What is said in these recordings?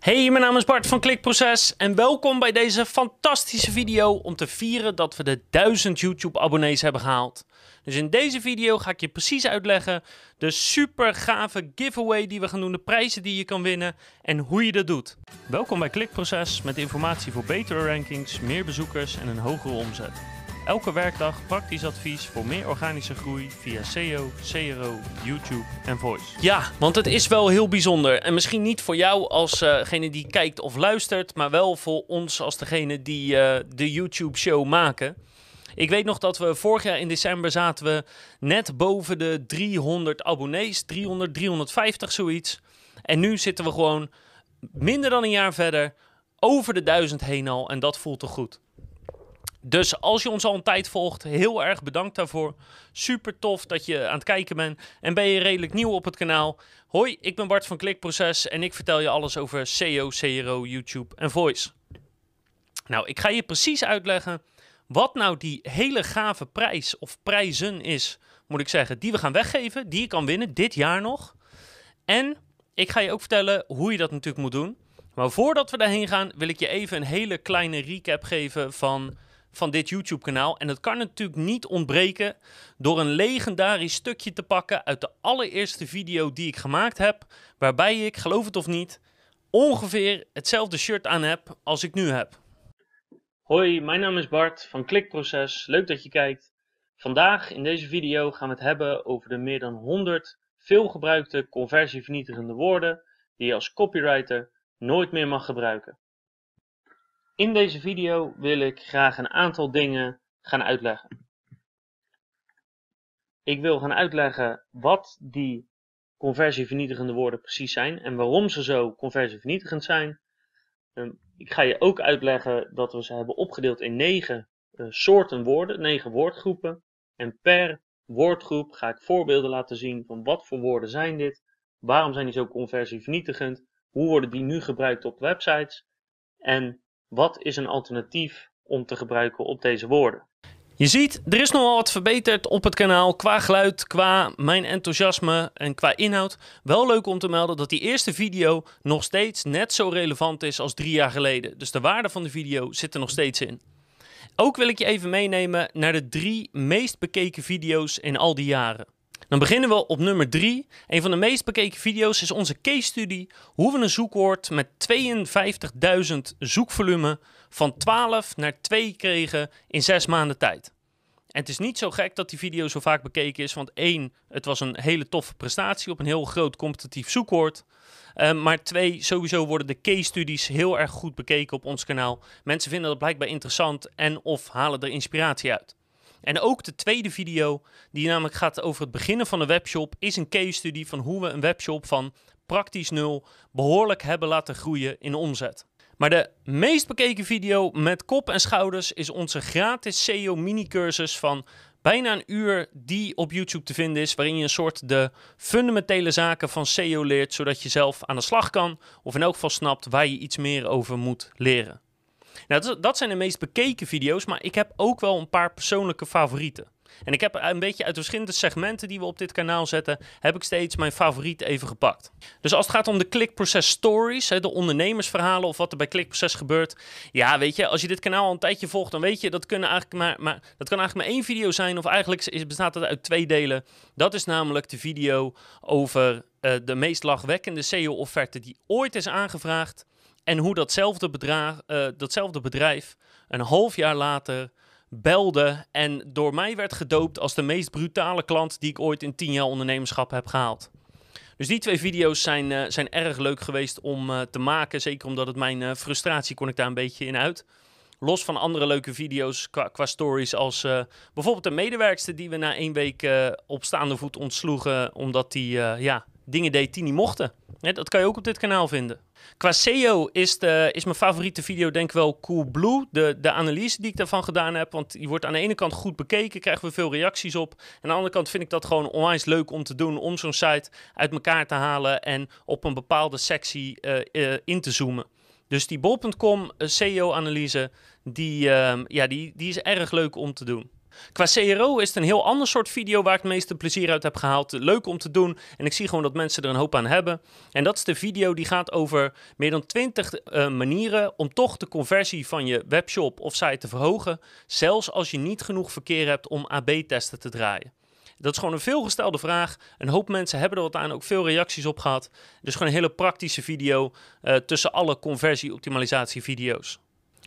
Hey, mijn naam is Bart van Klikproces en welkom bij deze fantastische video om te vieren dat we de 1000 YouTube-abonnees hebben gehaald. Dus in deze video ga ik je precies uitleggen de super gave giveaway die we gaan doen, de prijzen die je kan winnen en hoe je dat doet. Welkom bij Klikproces met informatie voor betere rankings, meer bezoekers en een hogere omzet. Elke werkdag praktisch advies voor meer organische groei via SEO, CRO, YouTube en Voice. Ja, want het is wel heel bijzonder. En misschien niet voor jou als uh, die kijkt of luistert, maar wel voor ons als degene die uh, de YouTube-show maken. Ik weet nog dat we vorig jaar in december zaten we net boven de 300 abonnees, 300, 350 zoiets. En nu zitten we gewoon minder dan een jaar verder over de 1000 heen al en dat voelt toch goed. Dus als je ons al een tijd volgt, heel erg bedankt daarvoor. Super tof dat je aan het kijken bent. En ben je redelijk nieuw op het kanaal? Hoi, ik ben Bart van Klikproces en ik vertel je alles over SEO, CRO, YouTube en Voice. Nou, ik ga je precies uitleggen wat nou die hele gave prijs of prijzen is, moet ik zeggen, die we gaan weggeven, die je kan winnen dit jaar nog. En ik ga je ook vertellen hoe je dat natuurlijk moet doen. Maar voordat we daarheen gaan, wil ik je even een hele kleine recap geven van van dit YouTube-kanaal. En dat kan natuurlijk niet ontbreken door een legendarisch stukje te pakken uit de allereerste video die ik gemaakt heb. Waarbij ik, geloof het of niet, ongeveer hetzelfde shirt aan heb als ik nu heb. Hoi, mijn naam is Bart van Klikproces. Leuk dat je kijkt. Vandaag in deze video gaan we het hebben over de meer dan 100 veelgebruikte conversievernietigende woorden die je als copywriter nooit meer mag gebruiken. In deze video wil ik graag een aantal dingen gaan uitleggen. Ik wil gaan uitleggen wat die conversievernietigende woorden precies zijn en waarom ze zo conversievernietigend zijn. Ehm, ik ga je ook uitleggen dat we ze hebben opgedeeld in negen eh, soorten woorden, negen woordgroepen. En per woordgroep ga ik voorbeelden laten zien van wat voor woorden zijn dit, waarom zijn die zo conversievernietigend, hoe worden die nu gebruikt op websites en wat is een alternatief om te gebruiken op deze woorden? Je ziet, er is nogal wat verbeterd op het kanaal qua geluid, qua mijn enthousiasme en qua inhoud. Wel leuk om te melden dat die eerste video nog steeds net zo relevant is als drie jaar geleden. Dus de waarde van de video zit er nog steeds in. Ook wil ik je even meenemen naar de drie meest bekeken video's in al die jaren. Dan beginnen we op nummer 3. Een van de meest bekeken video's is onze case study hoe we een zoekwoord met 52.000 zoekvolume van 12 naar 2 kregen in 6 maanden tijd. En het is niet zo gek dat die video zo vaak bekeken is, want één, het was een hele toffe prestatie op een heel groot competitief zoekwoord. Uh, maar twee, sowieso worden de case studies heel erg goed bekeken op ons kanaal. Mensen vinden dat blijkbaar interessant en of halen er inspiratie uit. En ook de tweede video, die namelijk gaat over het beginnen van een webshop, is een case study van hoe we een webshop van praktisch nul behoorlijk hebben laten groeien in omzet. Maar de meest bekeken video met kop en schouders is onze gratis SEO mini cursus van bijna een uur die op YouTube te vinden is, waarin je een soort de fundamentele zaken van SEO leert, zodat je zelf aan de slag kan of in elk geval snapt waar je iets meer over moet leren. Nou, dat, zijn de meest bekeken video's, maar ik heb ook wel een paar persoonlijke favorieten. En ik heb een beetje uit de verschillende segmenten die we op dit kanaal zetten, heb ik steeds mijn favoriet even gepakt. Dus als het gaat om de klikproces stories, de ondernemersverhalen of wat er bij klikproces gebeurt. Ja, weet je, als je dit kanaal al een tijdje volgt, dan weet je, dat, kunnen eigenlijk maar, maar, dat kan eigenlijk maar één video zijn. Of eigenlijk is, bestaat het uit twee delen. Dat is namelijk de video over uh, de meest lachwekkende SEO-offerte die ooit is aangevraagd. En hoe datzelfde, uh, datzelfde bedrijf een half jaar later belde en door mij werd gedoopt als de meest brutale klant die ik ooit in tien jaar ondernemerschap heb gehaald. Dus die twee video's zijn, uh, zijn erg leuk geweest om uh, te maken. Zeker omdat het mijn frustratie kon ik daar een beetje in uit. Los van andere leuke video's qua, qua stories als bijvoorbeeld de medewerkster die we na één week op staande voet ontsloegen. Omdat die ja, dingen deed die niet mochten. Dat kan je ook op dit kanaal vinden. Qua SEO is, de, is mijn favoriete video denk ik wel Coolblue. De, de analyse die ik daarvan gedaan heb. Want die wordt aan de ene kant goed bekeken, krijgen we veel reacties op. En aan de andere kant vind ik dat gewoon onwijs leuk om te doen. Om zo'n site uit elkaar te halen en op een bepaalde sectie uh, uh, in te zoomen. Dus die bol.com SEO-analyse, die, uh, ja, die, die is erg leuk om te doen. Qua CRO is het een heel ander soort video waar ik het meeste plezier uit heb gehaald. Leuk om te doen en ik zie gewoon dat mensen er een hoop aan hebben. En dat is de video die gaat over meer dan 20 uh, eh, manieren om toch de conversie van je webshop of site te verhogen. Zelfs als je niet genoeg verkeer hebt om AB-testen te draaien. Dat is gewoon een veelgestelde vraag. Een hoop mensen hebben er wat aan, ook veel reacties op gehad. Dus gewoon een hele praktische video uh, tussen alle conversie-optimalisatie video's.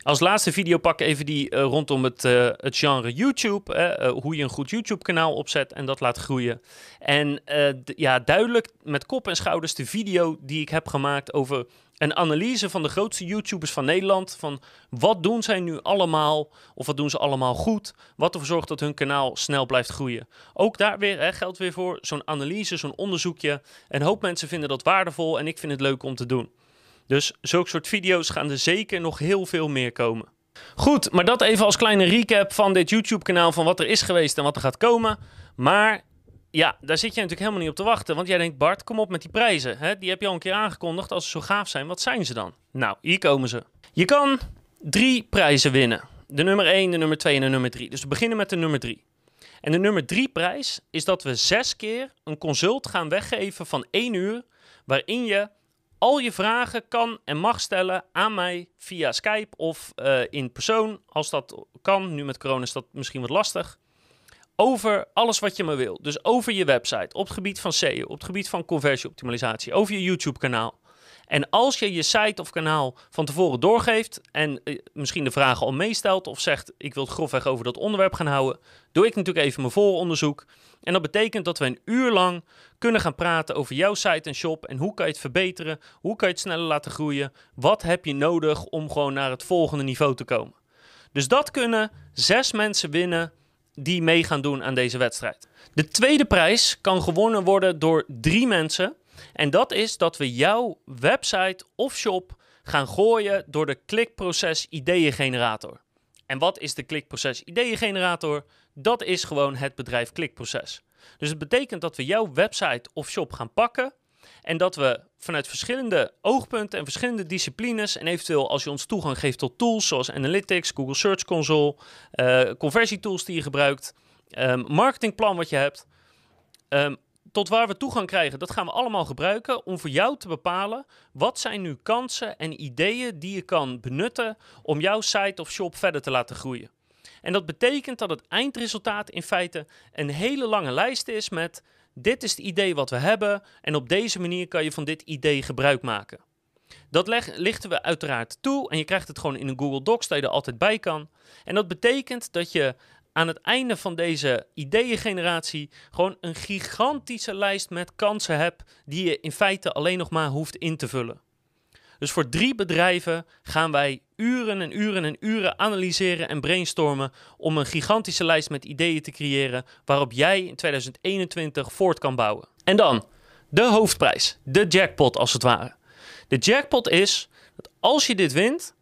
Als laatste video pak ik even die uh, rondom het, uh, het genre YouTube. Uh, hoe je een goed YouTube-kanaal opzet en dat laat groeien. En ja, duidelijk met kop en schouders de video die ik heb gemaakt over een analyse van de grootste YouTubers van Nederland. Van wat doen zij nu allemaal? Of wat doen ze allemaal goed? Wat ervoor zorgt dat hun kanaal snel blijft groeien. Ook daar weer hè, geldt weer voor zo'n analyse, zo'n onderzoekje. Een hoop mensen vinden dat waardevol en ik vind het leuk om te doen. Dus zulke soort video's gaan er zeker nog heel veel meer komen. Goed, maar dat even als kleine recap van dit YouTube-kanaal van wat er is geweest en wat er gaat komen. Maar ja, daar zit je natuurlijk helemaal niet op te wachten. Want jij denkt, Bart, kom op met die prijzen. Hè? Die heb je al een keer aangekondigd. Als ze zo gaaf zijn, wat zijn ze dan? Nou, hier komen ze. Je kan drie prijzen winnen. De nummer 1, de nummer 2 en de nummer 3. Dus we beginnen met de nummer 3. En de nummer 3 prijs is dat we zes keer een consult gaan weggeven van 1 uur. Waarin je al je vragen kan en mag stellen aan mij via Skype of uh, in persoon, als dat kan. Nu met corona is dat misschien wat lastig. Over alles wat je maar wil. Dus over je website, op het gebied van SEO, op het gebied van conversieoptimalisatie, over je YouTube-kanaal. En als je je site of kanaal van tevoren doorgeeft en uh, misschien de vragen al meestelt of zegt ik wil het grofweg over dat onderwerp gaan houden, doe ik natuurlijk even mijn vooronderzoek. En dat betekent dat we een uur lang kunnen gaan praten over jouw site en shop en hoe kan je het verbeteren, hoe kan je het sneller laten groeien, wat heb je nodig om gewoon naar het volgende niveau te komen. Dus dat kunnen zes mensen winnen die mee gaan doen aan deze wedstrijd. De tweede prijs kan gewonnen worden door drie mensen. En dat is dat we jouw website of shop gaan gooien door de klikproces ideeëngenerator. En wat is de klikproces ideeëngenerator? Dat is gewoon het bedrijf klikproces. Dus het betekent dat we jouw website of shop gaan pakken en dat we vanuit verschillende oogpunten en verschillende disciplines en eventueel als je ons toegang geeft tot tools zoals Analytics, Google Search Console, uh, conversietools die je gebruikt, um, marketingplan wat je hebt, um, tot waar we toegang krijgen, dat gaan we allemaal gebruiken om voor jou te bepalen wat zijn nu kansen en ideeën die je kan benutten om jouw site of shop verder te laten groeien. En dat betekent dat het eindresultaat in feite een hele lange lijst is met dit is het idee wat we hebben en op deze manier kan je van dit idee gebruik maken. Dat leg, lichten we uiteraard toe en je krijgt het gewoon in een Google Docs dat je er altijd bij kan. En dat betekent dat je aan het einde van deze ideeëngeneratie gewoon een gigantische lijst met kansen hebt die je in feite alleen nog maar hoeft in te vullen. Dus voor drie bedrijven gaan wij uren en uren en uren analyseren en brainstormen om een gigantische lijst met ideeën te creëren waarop jij in 2021 voort kan bouwen. En dan de hoofdprijs, de jackpot als het ware. De jackpot is dat als je dit wint,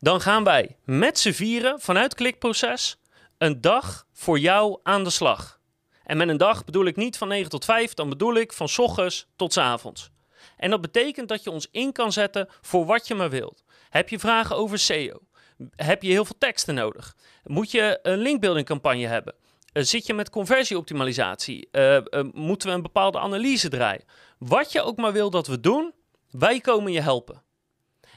dan gaan wij met z'n vieren vanuit klikproces een dag voor jou aan de slag. En met een dag bedoel ik niet van 9 tot 5, dan bedoel ik van ochtends tot avonds. En dat betekent dat je ons in kan zetten voor wat je maar wilt. Heb je vragen over SEO? Heb je heel veel teksten nodig? Moet je een linkbuilding campagne hebben? Uh, zit je met conversieoptimalisatie? Uh, uh, moeten we een bepaalde analyse draaien? Wat je ook maar wil dat we doen, wij komen je helpen.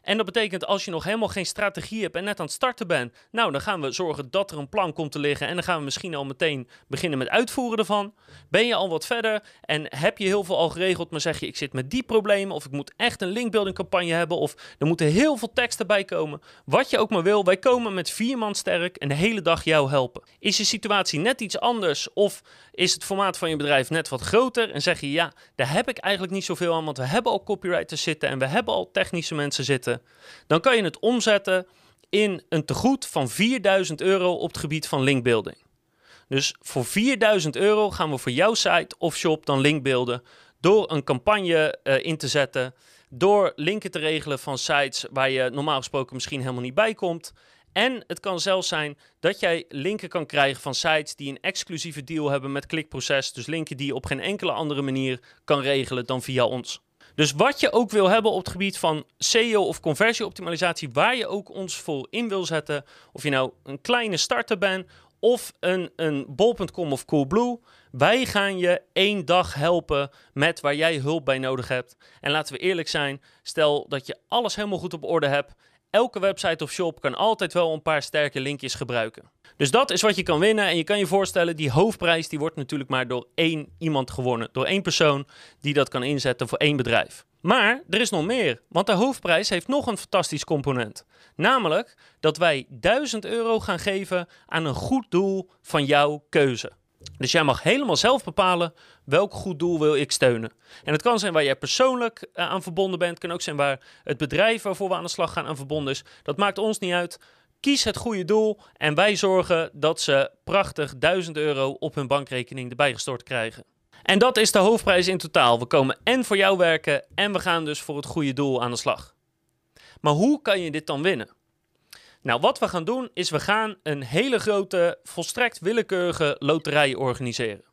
En dat betekent als je nog helemaal geen strategie hebt en net aan het starten bent, nou dan gaan we zorgen dat er een plan komt te liggen en dan gaan we misschien al meteen beginnen met uitvoeren ervan. Ben je al wat verder en heb je heel veel al geregeld, maar zeg je ik zit met die problemen of ik moet echt een linkbuilding campagne hebben of er moeten heel veel teksten bij komen. Wat je ook maar wil, wij komen met vier man sterk en de hele dag jou helpen. Is je situatie net iets anders of is het formaat van je bedrijf net wat groter en zeg je ja, daar heb ik eigenlijk niet zoveel aan, want we hebben al copywriters zitten en we hebben al technische mensen zitten dan kan je het omzetten in een tegoed van 4000 euro op het gebied van linkbuilding. Dus voor 4000 euro gaan we voor jouw site of shop dan linkbeelden door een campagne uh, in te zetten, door linken te regelen van sites waar je normaal gesproken misschien helemaal niet bij komt. En het kan zelfs zijn dat jij linken kan krijgen van sites die een exclusieve deal hebben met klikproces. Dus linken die je op geen enkele andere manier kan regelen dan via ons. Dus wat je ook wil hebben op het gebied van SEO of conversieoptimalisatie, waar je ook ons voor in wil zetten, of je nou een kleine starter bent of een, een bol.com of Coolblue. Wij gaan je één dag helpen met waar jij hulp bij nodig hebt. En laten we eerlijk zijn, stel dat je alles helemaal goed op orde hebt. Elke website of shop kan altijd wel een paar sterke linkjes gebruiken. Dus dat is wat je kan winnen. En je kan je voorstellen, die hoofdprijs die wordt natuurlijk maar door één iemand gewonnen. Door één persoon die dat kan inzetten voor één bedrijf. Maar er is nog meer, want de hoofdprijs heeft nog een fantastisch component. Namelijk dat wij 1000 euro gaan geven aan een goed doel van jouw keuze. Dus jij mag helemaal zelf bepalen welk goed doel wil ik steunen. En het kan zijn waar jij persoonlijk eh, aan verbonden bent. Het kan ook zijn waar het bedrijf waarvoor we aan de slag gaan aan verbonden is. Dat maakt ons niet uit. Kies het goede doel en wij zorgen dat ze prachtig 1000 euro op hun bankrekening erbij gestort krijgen. En dat is de hoofdprijs in totaal. We komen en voor jou werken en we gaan dus voor het goede doel aan de slag. Maar hoe kan je dit dan winnen? Nou, wat we gaan doen is we gaan een hele grote, volstrekt willekeurige loterij organiseren.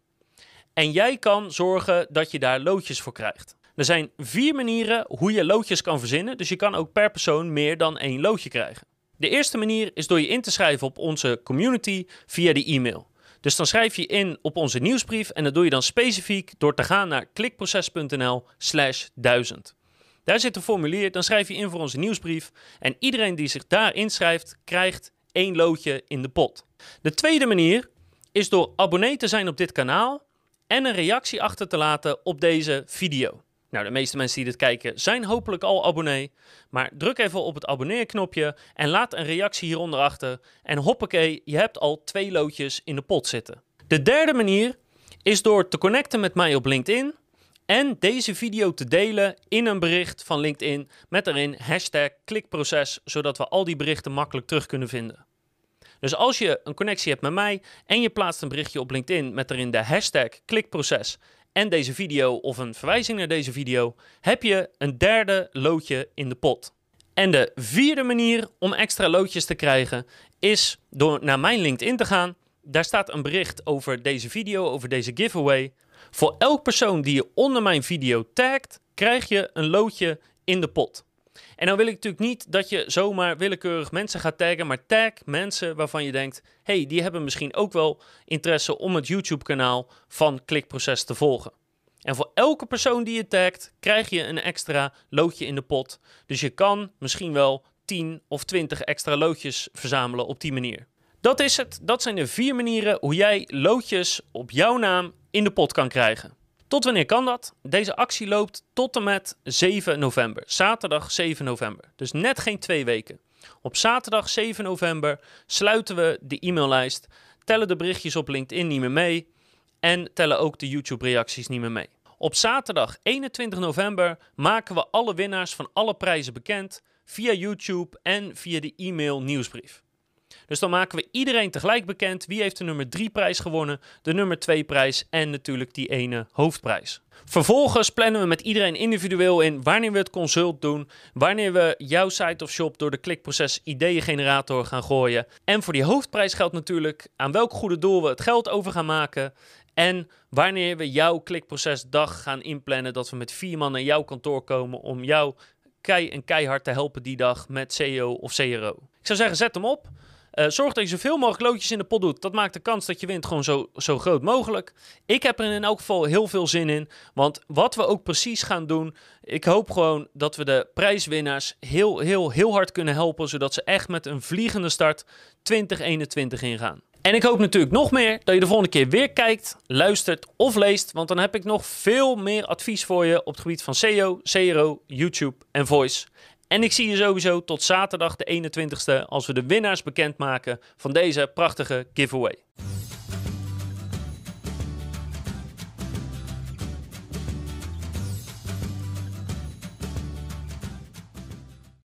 En jij kan zorgen dat je daar loodjes voor krijgt. Er zijn vier manieren hoe je loodjes kan verzinnen, dus je kan ook per persoon meer dan één loodje krijgen. De eerste manier is door je in te schrijven op onze community via de e-mail. Dus dan schrijf je in op onze nieuwsbrief en dat doe je dan specifiek door te gaan naar klikproces.nl slash 1000. Daar zit een formulier, dan schrijf je in voor onze nieuwsbrief en iedereen die zich daar inschrijft krijgt één loodje in de pot. De tweede manier is door abonnee te zijn op dit kanaal en een reactie achter te laten op deze video. Nou, de meeste mensen die dit kijken zijn hopelijk al abonnee. Maar druk even op het abonneerknopje en laat een reactie hieronder achter. En hoppakee, je hebt al twee loodjes in de pot zitten. De derde manier is door te connecten met mij op LinkedIn. En deze video te delen in een bericht van LinkedIn met erin hashtag klikproces, zodat we al die berichten makkelijk terug kunnen vinden. Dus als je een connectie hebt met mij en je plaatst een berichtje op LinkedIn met erin de hashtag klikproces en deze video of een verwijzing naar deze video, heb je een derde loodje in de pot. En de vierde manier om extra loodjes te krijgen is door naar mijn LinkedIn te gaan. Daar staat een bericht over deze video, over deze giveaway. Voor elk persoon die je onder mijn video tagt, krijg je een loodje in de pot. En dan wil ik natuurlijk niet dat je zomaar willekeurig mensen gaat taggen, maar tag mensen waarvan je denkt: hey, die hebben misschien ook wel interesse om het YouTube-kanaal van Klikproces te volgen. En voor elke persoon die je tagt, krijg je een extra loodje in de pot. Dus je kan misschien wel 10 of 20 extra loodjes verzamelen op die manier. Dat is het. Dat zijn de vier manieren hoe jij loodjes op jouw naam in de pot kan krijgen. Tot wanneer kan dat? Deze actie loopt tot en met 7 november. Zaterdag 7 november. Dus net geen twee weken. Op zaterdag 7 november sluiten we de e-maillijst, tellen de berichtjes op LinkedIn niet meer mee en tellen ook de YouTube-reacties niet meer mee. Op zaterdag 21 november maken we alle winnaars van alle prijzen bekend via YouTube en via de e-mail nieuwsbrief. Dus dan maken we iedereen tegelijk bekend wie heeft de nummer 3 prijs gewonnen, de nummer 2 prijs en natuurlijk die ene hoofdprijs. Vervolgens plannen we met iedereen individueel in wanneer we het consult doen, wanneer we jouw site of shop door de klikproces ideeëngenerator gaan gooien. En voor die hoofdprijs geldt natuurlijk aan welk goede doel we het geld over gaan maken. En wanneer we jouw klikprocesdag gaan inplannen, dat we met vier man naar jouw kantoor komen om jou kei en keihard te helpen die dag met CEO of CRO. Ik zou zeggen, zet hem op. Uh, zorg dat je zoveel mogelijk loodjes in de pot doet. Dat maakt de kans dat je wint gewoon zo, zo groot mogelijk. Ik heb er in elk geval heel veel zin in. Want wat we ook precies gaan doen. Ik hoop gewoon dat we de prijswinnaars heel, heel, heel hard kunnen helpen. Zodat ze echt met een vliegende start 2021 ingaan. En ik hoop natuurlijk nog meer dat je de volgende keer weer kijkt, luistert of leest. Want dan heb ik nog veel meer advies voor je op het gebied van SEO, CRO, YouTube en Voice. En ik zie je sowieso tot zaterdag de 21ste als we de winnaars bekendmaken van deze prachtige giveaway.